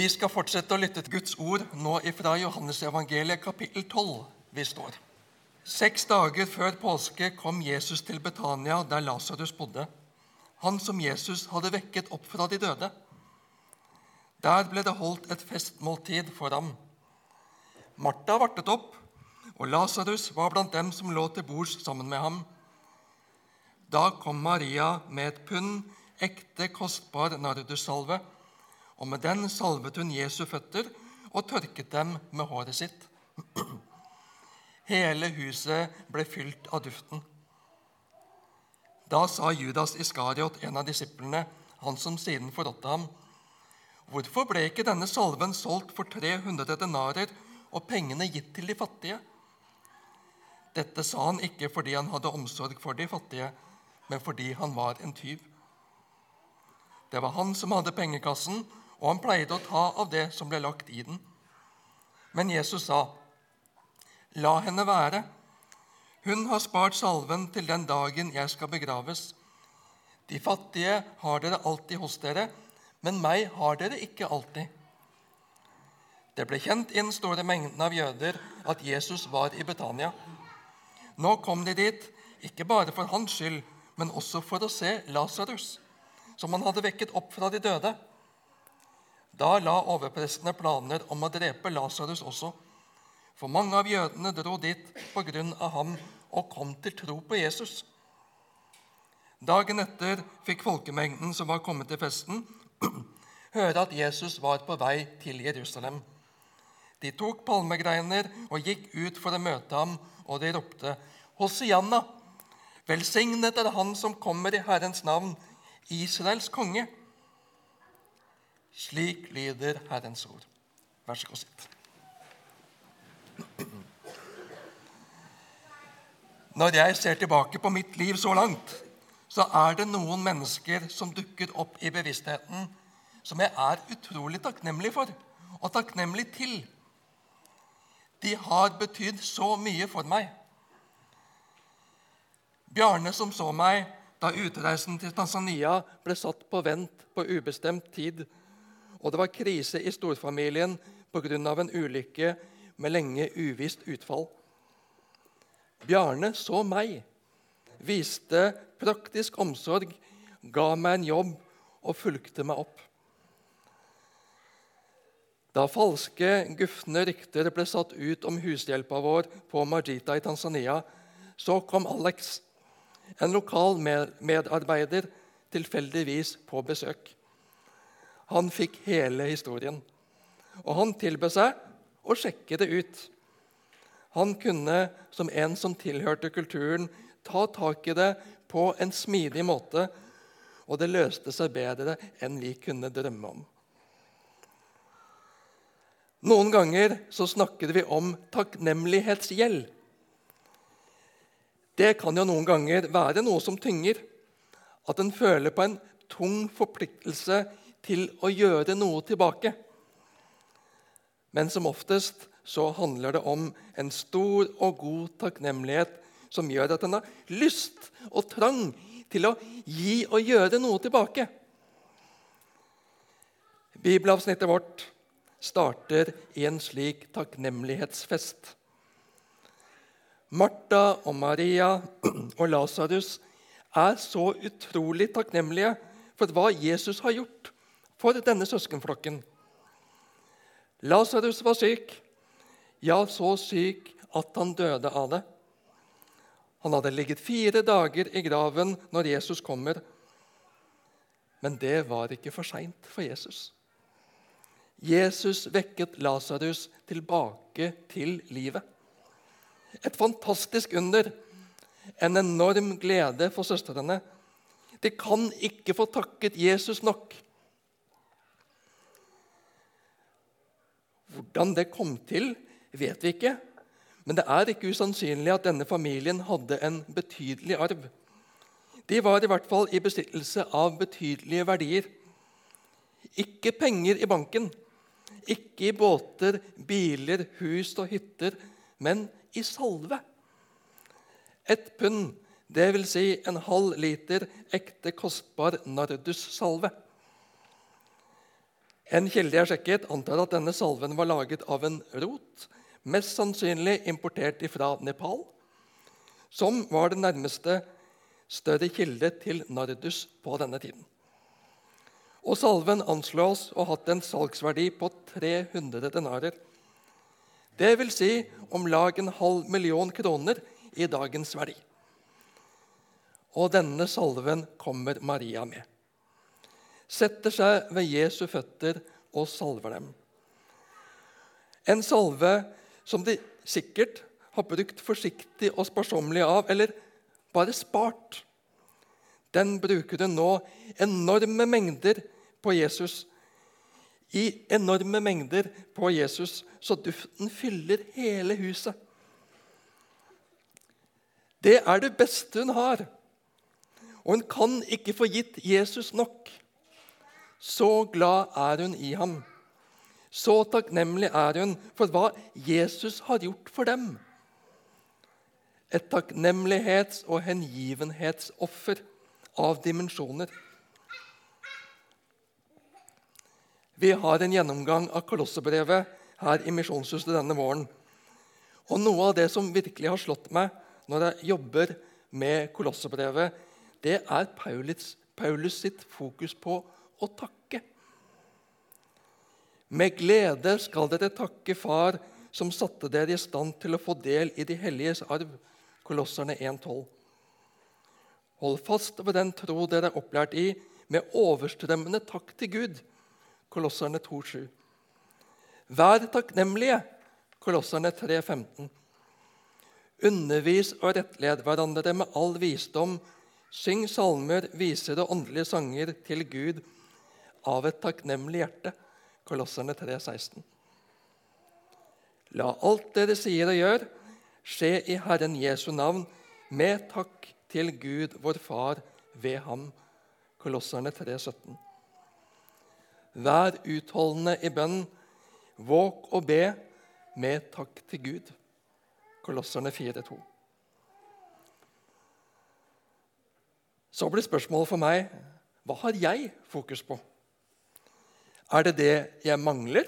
Vi skal fortsette å lytte til Guds ord nå ifra Johannesevangeliet kapittel 12. Vi står. Seks dager før påske kom Jesus til Betania, der Lasarus bodde. Han som Jesus hadde vekket opp fra de døde. Der ble det holdt et festmåltid for ham. Martha vartet opp, og Lasarus var blant dem som lå til bords sammen med ham. Da kom Maria med et pund ekte, kostbar nardussalve og med den salvet hun Jesu føtter og tørket dem med håret sitt. Hele huset ble fylt av duften. Da sa Judas Iskariot, en av disiplene, han som siden forrådte ham, Hvorfor ble ikke denne salven solgt for 300 denarer og pengene gitt til de fattige? Dette sa han ikke fordi han hadde omsorg for de fattige, men fordi han var en tyv. Det var han som hadde pengekassen, og han pleide å ta av det som ble lagt i den. Men Jesus sa, 'La henne være. Hun har spart salven til den dagen jeg skal begraves.' 'De fattige har dere alltid hos dere, men meg har dere ikke alltid.' Det ble kjent i den store mengden av jøder at Jesus var i Betania. Nå kom de dit, ikke bare for hans skyld, men også for å se Lasarus, som han hadde vekket opp fra de døde. Da la overprestene planer om å drepe Lasarus også, for mange av jødene dro dit på grunn av ham og kom til tro på Jesus. Dagen etter fikk folkemengden som var kommet til festen, høre at Jesus var på vei til Jerusalem. De tok palmegreiner og gikk ut for å møte ham, og de ropte, Hosianna! Velsignet er Han som kommer i Herrens navn, Israels konge. Slik lyder Herrens ord. Vær så god, sitt. Når jeg ser tilbake på mitt liv så langt, så er det noen mennesker som dukker opp i bevisstheten som jeg er utrolig takknemlig for og takknemlig til. De har betydd så mye for meg. Bjarne, som så meg da utreisen til Tanzania ble satt på vent på ubestemt tid, og det var krise i storfamilien pga. en ulykke med lenge uvisst utfall. Bjarne så meg, viste praktisk omsorg, ga meg en jobb og fulgte meg opp. Da falske, gufne rykter ble satt ut om hushjelpa vår på Majita i Tanzania, så kom Alex, en lokal medarbeider, tilfeldigvis på besøk. Han fikk hele historien. Og han tilbød seg å sjekke det ut. Han kunne, som en som tilhørte kulturen, ta tak i det på en smidig måte, og det løste seg bedre enn vi kunne drømme om. Noen ganger så snakker vi om takknemlighetsgjeld. Det kan jo noen ganger være noe som tynger. At en føler på en tung forpliktelse til å gjøre noe tilbake. Men som oftest så handler det om en stor og god takknemlighet som gjør at en har lyst og trang til å gi og gjøre noe tilbake. Bibelavsnittet vårt starter i en slik takknemlighetsfest. Martha og Maria og Lasarus er så utrolig takknemlige for hva Jesus har gjort for denne søskenflokken. Lasarus var syk, ja, så syk at han døde av det. Han hadde ligget fire dager i graven når Jesus kommer. Men det var ikke for seint for Jesus. Jesus vekket Lasarus tilbake til livet. Et fantastisk under, en enorm glede for søstrene. De kan ikke få takket Jesus nok. Hvordan det kom til, vet vi ikke. Men det er ikke usannsynlig at denne familien hadde en betydelig arv. De var i hvert fall i besittelse av betydelige verdier. Ikke penger i banken, ikke i båter, biler, hus og hytter, men i salve. Et pund, dvs. Si en halv liter ekte, kostbar nardussalve. En kilde jeg sjekket, antar at denne salven var laget av en rot, mest sannsynlig importert fra Nepal, som var det nærmeste større kilde til nardus på denne tiden. Og salven anslås å ha hatt en salgsverdi på 300 denarer. Det vil si om lag en halv million kroner i dagens verdi. Og denne salven kommer Maria med. Setter seg ved Jesu føtter og salver dem. En salve som de sikkert har brukt forsiktig og sparsommelig av, eller bare spart. Den bruker hun nå enorme mengder på Jesus. I enorme mengder på Jesus, så duften fyller hele huset. Det er det beste hun har. Og hun kan ikke få gitt Jesus nok. Så glad er hun i ham. Så takknemlig er hun for hva Jesus har gjort for dem. Et takknemlighets- og hengivenhetsoffer av dimensjoner. Vi har en gjennomgang av Kolossebrevet her i Misjonshuset denne våren. Og Noe av det som virkelig har slått meg når jeg jobber med Kolossebrevet, det er Paulus, Paulus sitt fokus på å takke. Med glede skal dere takke Far, som satte dere i stand til å få del i de helliges arv. Kolosserne 1,12. Hold fast ved den tro dere er opplært i, med overstrømmende takk til Gud. Kolosserne 2,7. Vær takknemlige. Kolosserne 3,15. Undervis og rettled hverandre med all visdom. Syng salmer, viser og åndelige sanger til Gud av et takknemlig hjerte. Kolosserne 3, 16. La alt dere sier og gjør, skje i Herren Jesu navn, med takk til Gud, vår Far, ved ham. Kolosserne 3, 17. Vær utholdende i bønn, våk og be med takk til Gud. Kolosserne 4, 2. Så blir spørsmålet for meg hva har jeg fokus på? Er det det jeg mangler,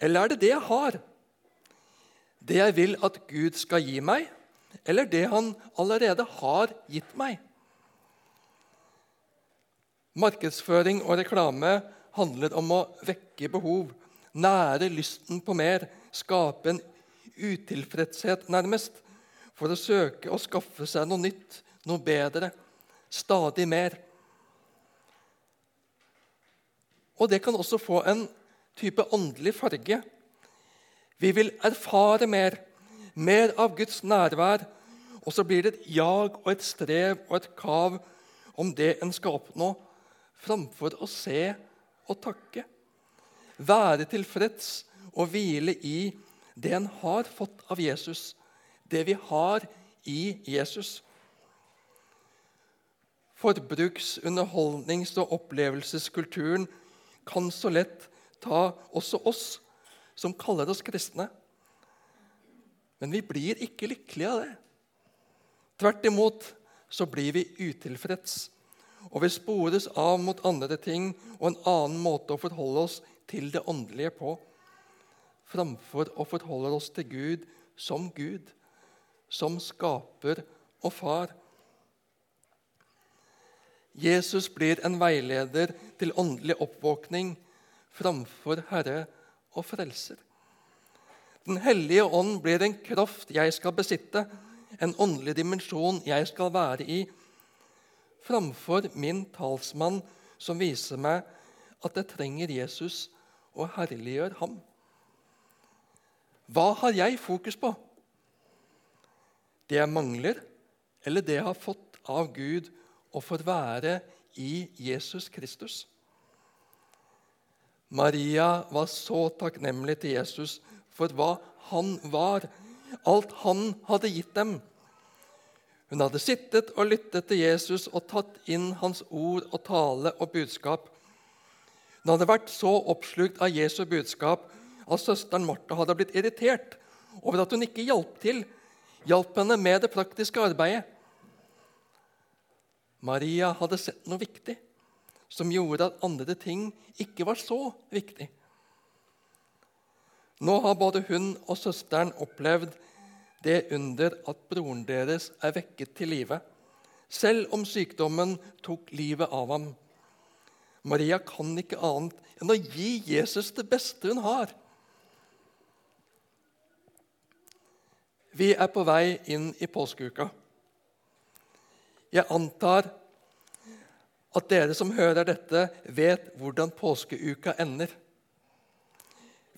eller er det det jeg har? Det jeg vil at Gud skal gi meg, eller det han allerede har gitt meg? Markedsføring og reklame handler om å vekke behov, nære lysten på mer, skape en utilfredshet, nærmest, for å søke å skaffe seg noe nytt, noe bedre, stadig mer. Og det kan også få en type åndelig farge. Vi vil erfare mer, mer av Guds nærvær, og så blir det et jag og et strev og et kav om det en skal oppnå, framfor å se og takke. Være tilfreds og hvile i det en har fått av Jesus, det vi har i Jesus. Forbruks-, underholdnings- og opplevelseskulturen kan så lett ta også oss som kaller oss kristne. Men vi blir ikke lykkelige av det. Tvert imot så blir vi utilfreds, og vi spores av mot andre ting og en annen måte å forholde oss til det åndelige på framfor å forholde oss til Gud som Gud, som skaper og far. Jesus blir en veileder til åndelig oppvåkning framfor Herre og Frelser. Den hellige ånd blir en kraft jeg skal besitte, en åndelig dimensjon jeg skal være i, framfor min talsmann som viser meg at jeg trenger Jesus og herliggjør ham. Hva har jeg fokus på? Det jeg mangler, eller det jeg har fått av Gud og får være i Jesus Kristus? Maria var så takknemlig til Jesus for hva han var, alt han hadde gitt dem. Hun hadde sittet og lyttet til Jesus og tatt inn hans ord og tale og budskap. Hun hadde vært så oppslukt av Jesu budskap at søsteren Martha hadde blitt irritert over at hun ikke hjalp til, hjalp henne med det praktiske arbeidet. Maria hadde sett noe viktig som gjorde at andre ting ikke var så viktig. Nå har både hun og søsteren opplevd det under at broren deres er vekket til live, selv om sykdommen tok livet av ham. Maria kan ikke annet enn å gi Jesus det beste hun har. Vi er på vei inn i påskeuka. Jeg antar at dere som hører dette, vet hvordan påskeuka ender.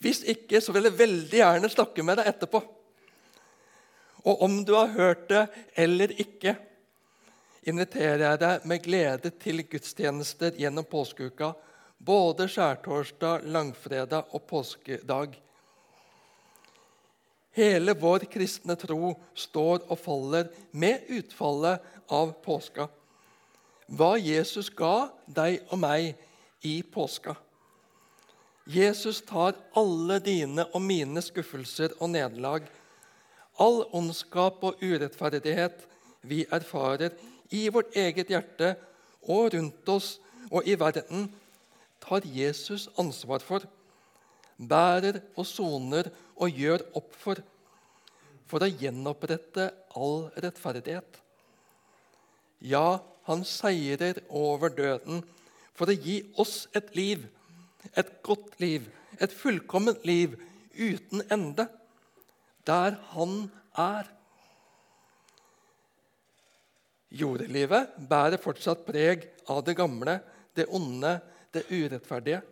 Hvis ikke, så vil jeg veldig gjerne snakke med deg etterpå. Og om du har hørt det eller ikke, inviterer jeg deg med glede til gudstjenester gjennom påskeuka, både skjærtorsdag, langfredag og påskedag. Hele vår kristne tro står og faller med utfallet av påska. Hva Jesus ga deg og meg i påska. Jesus tar alle dine og mine skuffelser og nederlag, all ondskap og urettferdighet vi erfarer i vårt eget hjerte og rundt oss og i verden, tar Jesus ansvar for, bærer og soner og gjør opp for, for å gjenopprette all rettferdighet. Ja, han seirer over døden for å gi oss et liv et godt liv, et fullkomment liv uten ende, der han er. Jordelivet bærer fortsatt preg av det gamle, det onde, det urettferdige.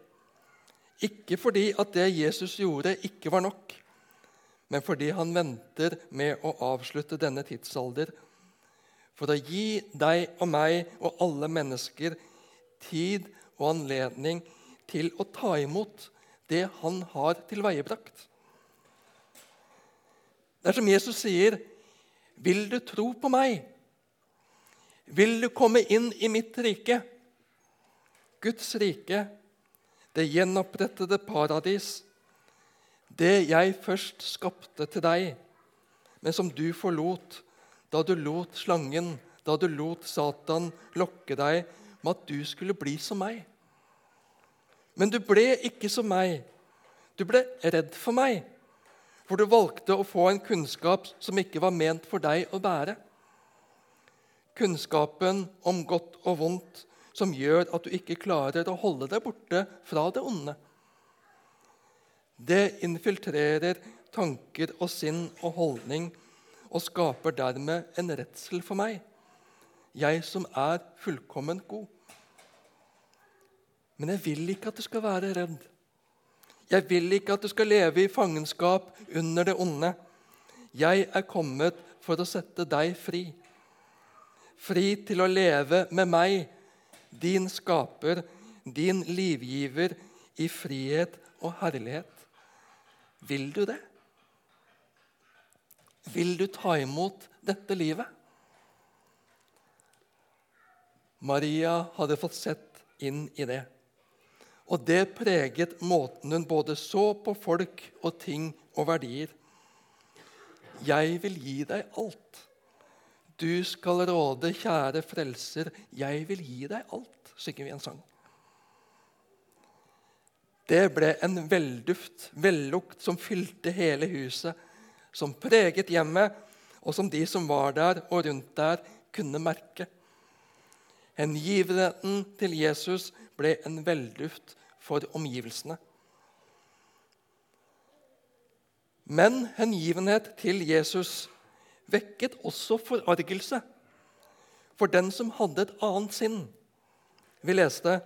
Ikke fordi at det Jesus gjorde, ikke var nok, men fordi han venter med å avslutte denne tidsalder for å gi deg og meg og alle mennesker tid og anledning til å ta imot det han har tilveiebrakt. Det er som Jesus sier, 'Vil du tro på meg?' 'Vil du komme inn i mitt rike?' Guds rike, det gjenopprettede paradis, det jeg først skapte til deg, men som du forlot da du lot slangen, da du lot Satan lokke deg med at du skulle bli som meg. Men du ble ikke som meg. Du ble redd for meg, for du valgte å få en kunnskap som ikke var ment for deg å bære. Kunnskapen om godt og vondt som gjør at du ikke klarer å holde deg borte fra det onde. Det infiltrerer tanker og sinn og holdning og skaper dermed en redsel for meg, jeg som er fullkomment god. Men jeg vil ikke at du skal være redd. Jeg vil ikke at du skal leve i fangenskap under det onde. Jeg er kommet for å sette deg fri. Fri til å leve med meg, din skaper, din livgiver, i frihet og herlighet. Vil du det? Vil du ta imot dette livet? Maria hadde fått sett inn i det. Og det preget måten hun både så på folk og ting og verdier. Jeg vil gi deg alt. Du skal råde, kjære frelser, jeg vil gi deg alt, synger vi en sang. Det ble en velduft, vellukt, som fylte hele huset, som preget hjemmet, og som de som var der og rundt der, kunne merke. Hengivenheten til Jesus ble en velduft for omgivelsene. Men hengivenhet til Jesus vekket også forargelse for den som hadde et annet sinn. Vi leste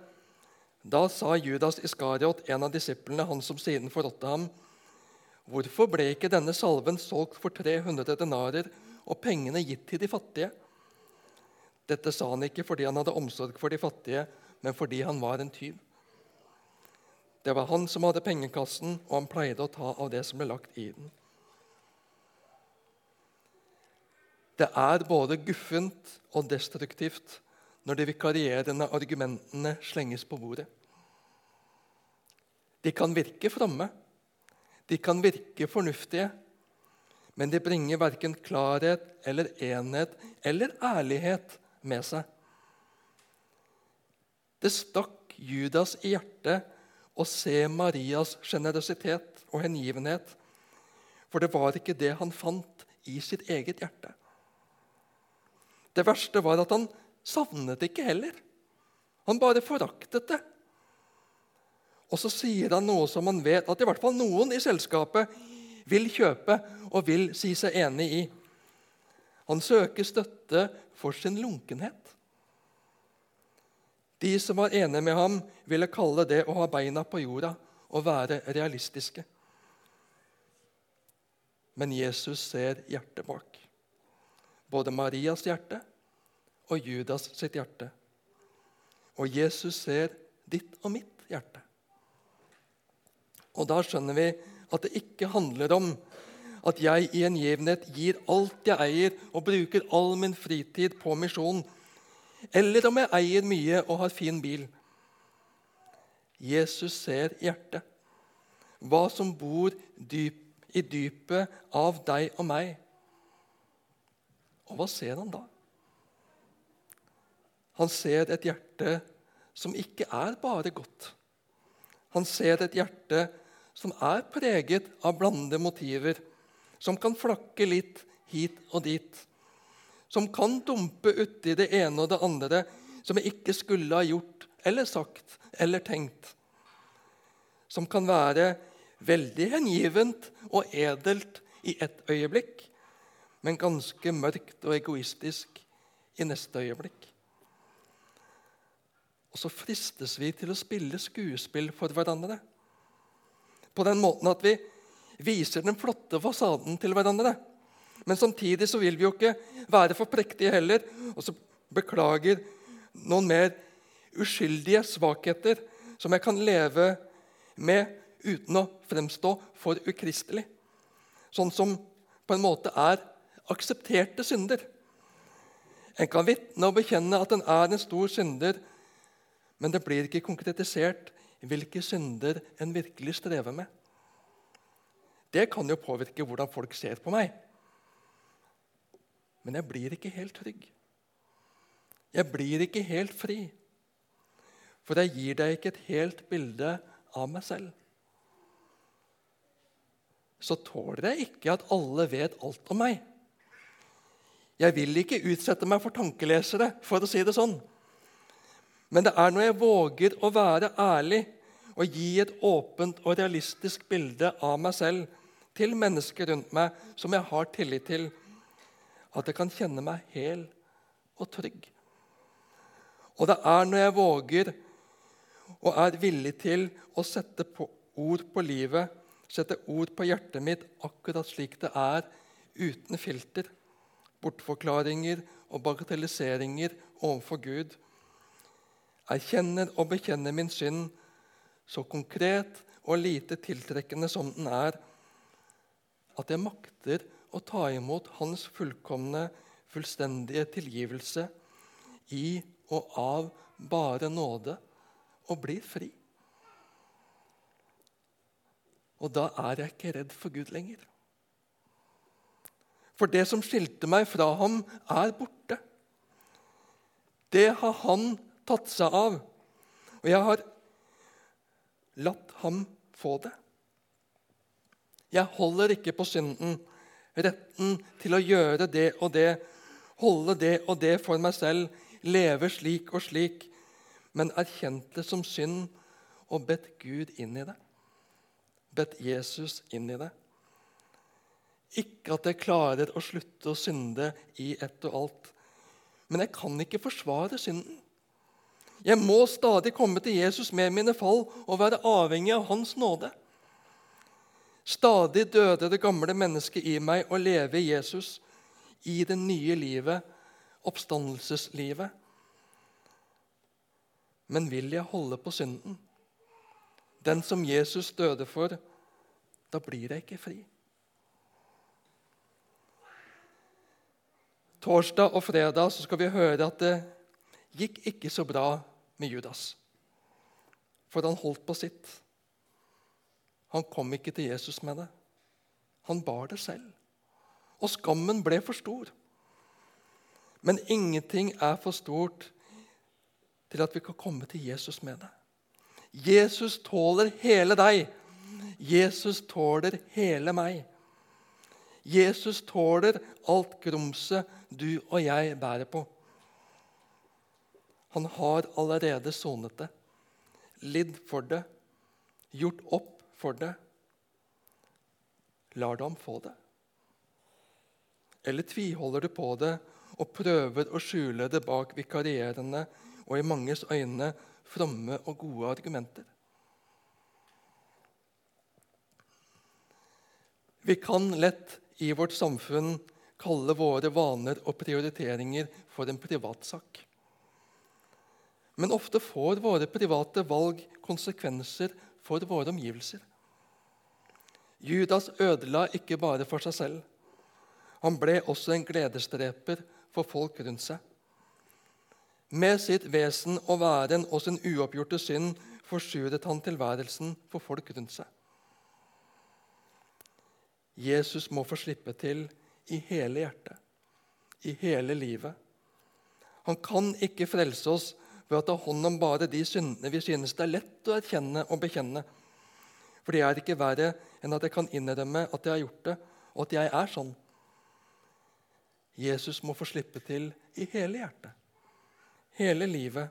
da sa Judas Iskariot, en av disiplene, han som siden forrådte ham, hvorfor ble ikke denne salven solgt for 300 denarer og pengene gitt til de fattige? Dette sa han ikke fordi han hadde omsorg for de fattige, men fordi han var en tyv. Det var han som hadde pengekassen, og han pleide å ta av det som ble lagt i den. Det er både guffent og destruktivt når de vikarierende argumentene slenges på bordet. De kan virke fromme, de kan virke fornuftige, men de bringer verken klarhet eller enhet eller ærlighet med seg. Det stakk Judas i hjertet å se Marias sjenerøsitet og hengivenhet, for det var ikke det han fant i sitt eget hjerte. Det verste var at han savnet det ikke heller. Han bare foraktet det. Og så sier han noe som han vet at i hvert fall noen i selskapet vil kjøpe og vil si seg enig i. Han søker støtte for sin lunkenhet. De som var enige med ham, ville kalle det å ha beina på jorda og være realistiske. Men Jesus ser hjertet bak. Både Marias hjerte og Judas sitt hjerte. Og Jesus ser ditt og mitt hjerte. Og da skjønner vi at det ikke handler om at jeg i en gjengivenhet gir alt jeg eier, og bruker all min fritid på misjon, eller om jeg eier mye og har fin bil. Jesus ser hjertet, hva som bor dyp, i dypet av deg og meg. Og hva ser han da? Han ser et hjerte som ikke er bare godt. Han ser et hjerte som er preget av blandede motiver, som kan flakke litt hit og dit, som kan dumpe uti det ene og det andre som jeg ikke skulle ha gjort eller sagt eller tenkt, som kan være veldig hengivent og edelt i ett øyeblikk, men ganske mørkt og egoistisk i neste øyeblikk. Og så fristes vi til å spille skuespill for hverandre. På den måten at vi viser den flotte fasaden til hverandre. Men samtidig så vil vi jo ikke være for prektige heller. Og så beklager noen mer uskyldige svakheter som jeg kan leve med uten å fremstå for ukristelig. Sånn som på en måte er aksepterte synder. En kan vitne og bekjenne at en er en stor synder, men det blir ikke konkretisert hvilke synder en virkelig strever med. Det kan jo påvirke hvordan folk ser på meg. Men jeg blir ikke helt trygg. Jeg blir ikke helt fri. For jeg gir deg ikke et helt bilde av meg selv. Så tåler jeg ikke at alle vet alt om meg. Jeg vil ikke utsette meg for tankelesere, for å si det sånn. Men det er når jeg våger å være ærlig og gi et åpent og realistisk bilde av meg selv til mennesker rundt meg som jeg har tillit til, at jeg kan kjenne meg hel og trygg. Og det er når jeg våger og er villig til å sette på ord på livet, sette ord på hjertet mitt akkurat slik det er, uten filter, bortforklaringer og bagatelliseringer overfor Gud, erkjenner og bekjenner min synd så konkret og lite tiltrekkende som den er, at jeg makter å ta imot Hans fullkomne, fullstendige tilgivelse i og av bare nåde og blir fri. Og da er jeg ikke redd for Gud lenger. For det som skilte meg fra ham, er borte. Det har han tatt seg av, og jeg har latt ham få det. Jeg holder ikke på synden, retten til å gjøre det og det, holde det og det for meg selv, leve slik og slik, men erkjent det som synd og bedt Gud inn i det. Bedt Jesus inn i det. Ikke at jeg klarer å slutte å synde i ett og alt, men jeg kan ikke forsvare synden. Jeg må stadig komme til Jesus med mine fall og være avhengig av Hans nåde. Stadig døde det gamle mennesket i meg og leve i Jesus, i det nye livet, oppstandelseslivet. Men vil jeg holde på synden, den som Jesus døde for, da blir jeg ikke fri. Torsdag og fredag skal vi høre at det gikk ikke så bra med Judas. For han holdt på sitt. Han kom ikke til Jesus med det. Han bar det selv. Og skammen ble for stor. Men ingenting er for stort til at vi kan komme til Jesus med det. Jesus tåler hele deg. Jesus tåler hele meg. Jesus tåler alt grumset du og jeg bærer på. Han har allerede sonet det, lidd for det, gjort opp for det. Lar du ham få det? Eller tviholder du på det og prøver å skjule det bak vikarierende og i manges øyne fromme og gode argumenter? Vi kan lett i vårt samfunn kalle våre vaner og prioriteringer for en privatsak. Men ofte får våre private valg konsekvenser for våre omgivelser. Judas ødela ikke bare for seg selv. Han ble også en gledesdreper for folk rundt seg. Med sitt vesen og væren og sin uoppgjorte synd forsuret han tilværelsen for folk rundt seg. Jesus må få slippe til i hele hjertet, i hele livet. Han kan ikke frelse oss ved å ta hånd om bare de syndene vi synes det er lett å erkjenne og bekjenne. For det er ikke verre enn at jeg kan innrømme at jeg har gjort det, og at jeg er sånn. Jesus må få slippe til i hele hjertet, hele livet.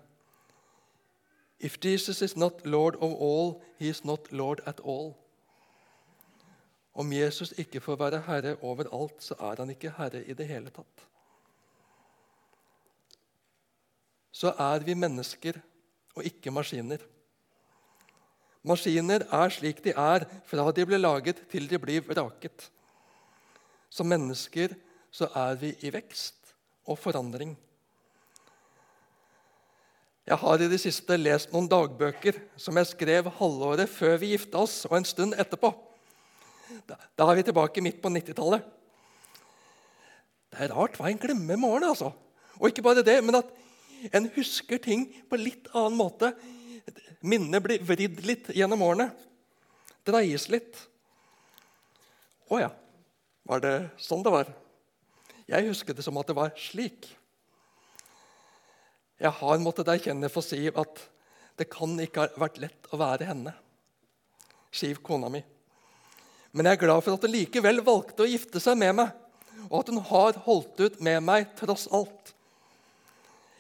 If Jesus is not Lord of all, he is not Lord at all. Om Jesus ikke får være herre over alt, så er han ikke herre i det hele tatt. Så er vi mennesker og ikke maskiner. Maskiner er slik de er fra de ble laget til de blir vraket. Som mennesker så er vi i vekst og forandring. Jeg har i det siste lest noen dagbøker som jeg skrev halvåret før vi gifta oss, og en stund etterpå. Da er vi tilbake midt på 90-tallet. Det er rart hva en glemmer med årene. altså. Og ikke bare det, men at en husker ting på litt annen måte. Minnet blir vridd litt gjennom årene. Dreies litt. Å ja. Var det sånn det var? Jeg husker det som at det var slik. Jeg har måttet erkjenne for Siv at det kan ikke ha vært lett å være henne. Siv, kona mi. Men jeg er glad for at hun likevel valgte å gifte seg med meg, og at hun har holdt ut med meg tross alt.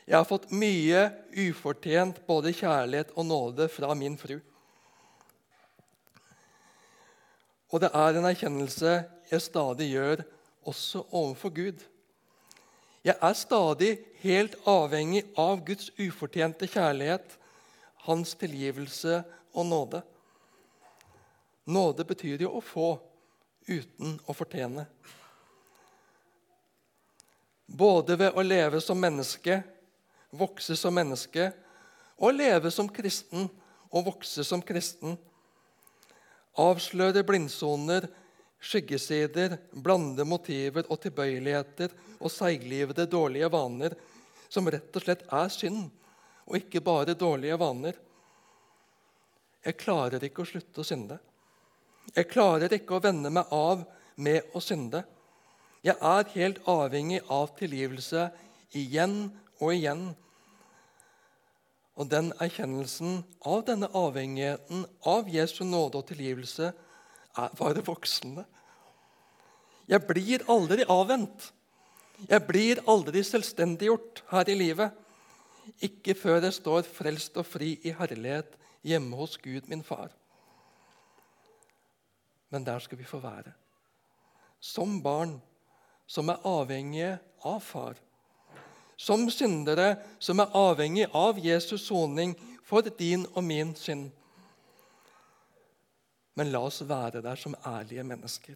Jeg har fått mye ufortjent både kjærlighet og nåde fra min fru. Og det er en erkjennelse jeg stadig gjør også overfor Gud. Jeg er stadig helt avhengig av Guds ufortjente kjærlighet, hans tilgivelse og nåde. Nåde betyr jo å få uten å fortjene. Både ved å leve som menneske, vokse som menneske, og leve som kristen og vokse som kristen. Avsløre blindsoner skyggesider, blande motiver og tilbøyeligheter og seiglivede dårlige vaner som rett og slett er synd, og ikke bare dårlige vaner. Jeg klarer ikke å slutte å synde. Jeg klarer ikke å vende meg av med å synde. Jeg er helt avhengig av tilgivelse igjen og igjen. Og den erkjennelsen av denne avhengigheten av Jesu nåde og tilgivelse er bare voksende. Jeg blir aldri avvent. Jeg blir aldri selvstendiggjort her i livet. Ikke før jeg står frelst og fri i herlighet hjemme hos Gud, min far. Men der skal vi få være. Som barn som er avhengige av far. Som syndere som er avhengig av Jesus soning for din og min synd. Men la oss være der som ærlige mennesker.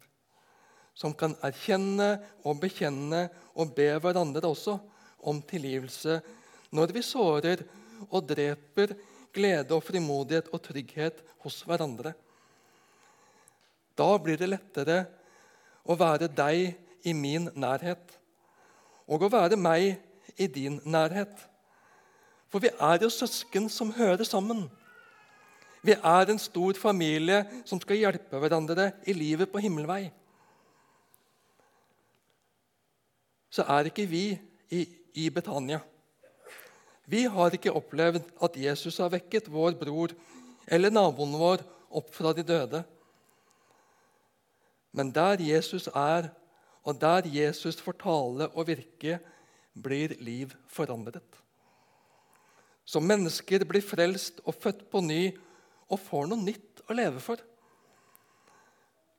Som kan erkjenne og bekjenne og be hverandre også om tilgivelse når vi sårer og dreper glede og frimodighet og trygghet hos hverandre. Da blir det lettere å være deg i min nærhet og å være meg i din nærhet. For vi er jo søsken som hører sammen. Vi er en stor familie som skal hjelpe hverandre i livet på himmelvei. Så er ikke vi i, i Betania. Vi har ikke opplevd at Jesus har vekket vår bror eller naboen vår opp fra de døde. Men der Jesus er, og der Jesus får tale og virke, blir liv forandret. Så mennesker blir frelst og født på ny og får noe nytt å leve for.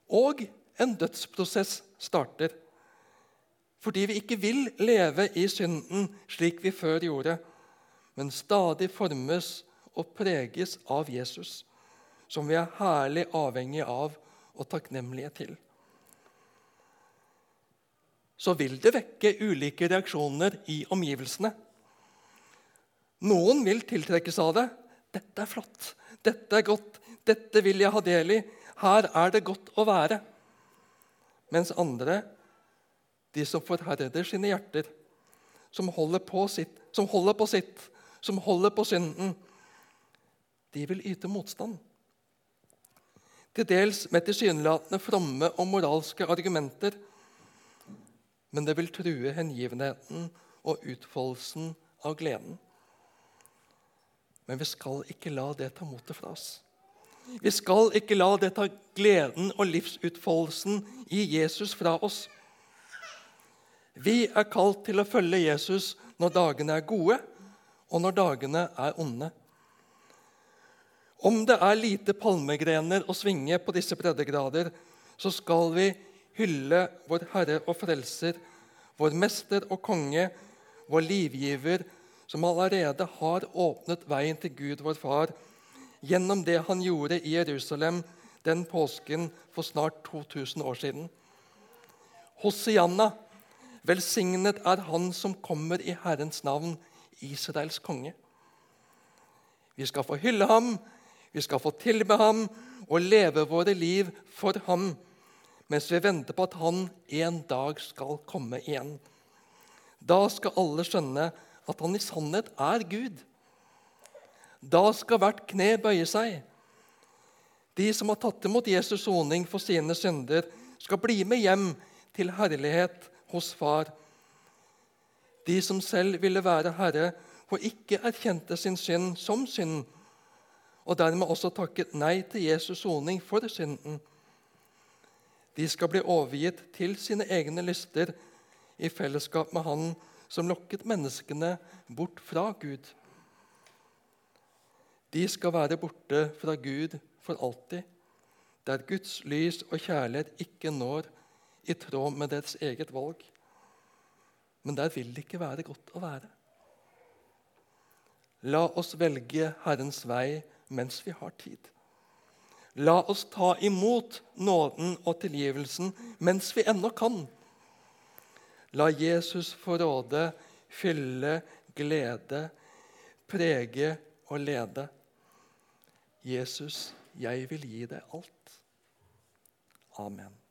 Og en dødsprosess starter. Fordi vi ikke vil leve i synden slik vi før gjorde, men stadig formes og preges av Jesus, som vi er herlig avhengig av og takknemlige til. Så vil det vekke ulike reaksjoner i omgivelsene. Noen vil tiltrekkes av det. 'Dette er flott. Dette er godt. Dette vil jeg ha del i. Her er det godt å være.' Mens andre, de som forherder sine hjerter, som holder på sitt, som holder på sitt, som holder på synden, de vil yte motstand. Til dels med tilsynelatende fromme og moralske argumenter. Men det vil true hengivenheten og utfoldelsen av gleden. Men vi skal ikke la det ta motet fra oss. Vi skal ikke la det ta gleden og livsutfoldelsen i Jesus fra oss. Vi er kalt til å følge Jesus når dagene er gode, og når dagene er onde. Om det er lite palmegrener å svinge på disse breddegrader, så skal vi hylle vår Herre og Frelser, vår Mester og Konge, vår livgiver, som allerede har åpnet veien til Gud, vår Far, gjennom det han gjorde i Jerusalem den påsken for snart 2000 år siden. Hosianna, velsignet er Han som kommer i Herrens navn, Israels konge. Vi skal få hylle ham, vi skal få tilbe ham og leve våre liv for ham mens vi venter på at han en dag skal komme igjen. Da skal alle skjønne at han i sannhet er Gud. Da skal hvert kne bøye seg. De som har tatt imot Jesus' soning for sine synder, skal bli med hjem til herlighet hos Far. De som selv ville være herre og ikke erkjente sin synd som synd, og dermed også takket nei til Jesus' soning for synden. De skal bli overgitt til sine egne lyster i fellesskap med Han som lokket menneskene bort fra Gud. De skal være borte fra Gud for alltid, der Guds lys og kjærlighet ikke når i tråd med deres eget valg. Men der vil det ikke være godt å være. La oss velge Herrens vei mens vi har tid. La oss ta imot nåden og tilgivelsen mens vi ennå kan. La Jesus få råde, fylle, glede, prege og lede. Jesus, jeg vil gi deg alt. Amen.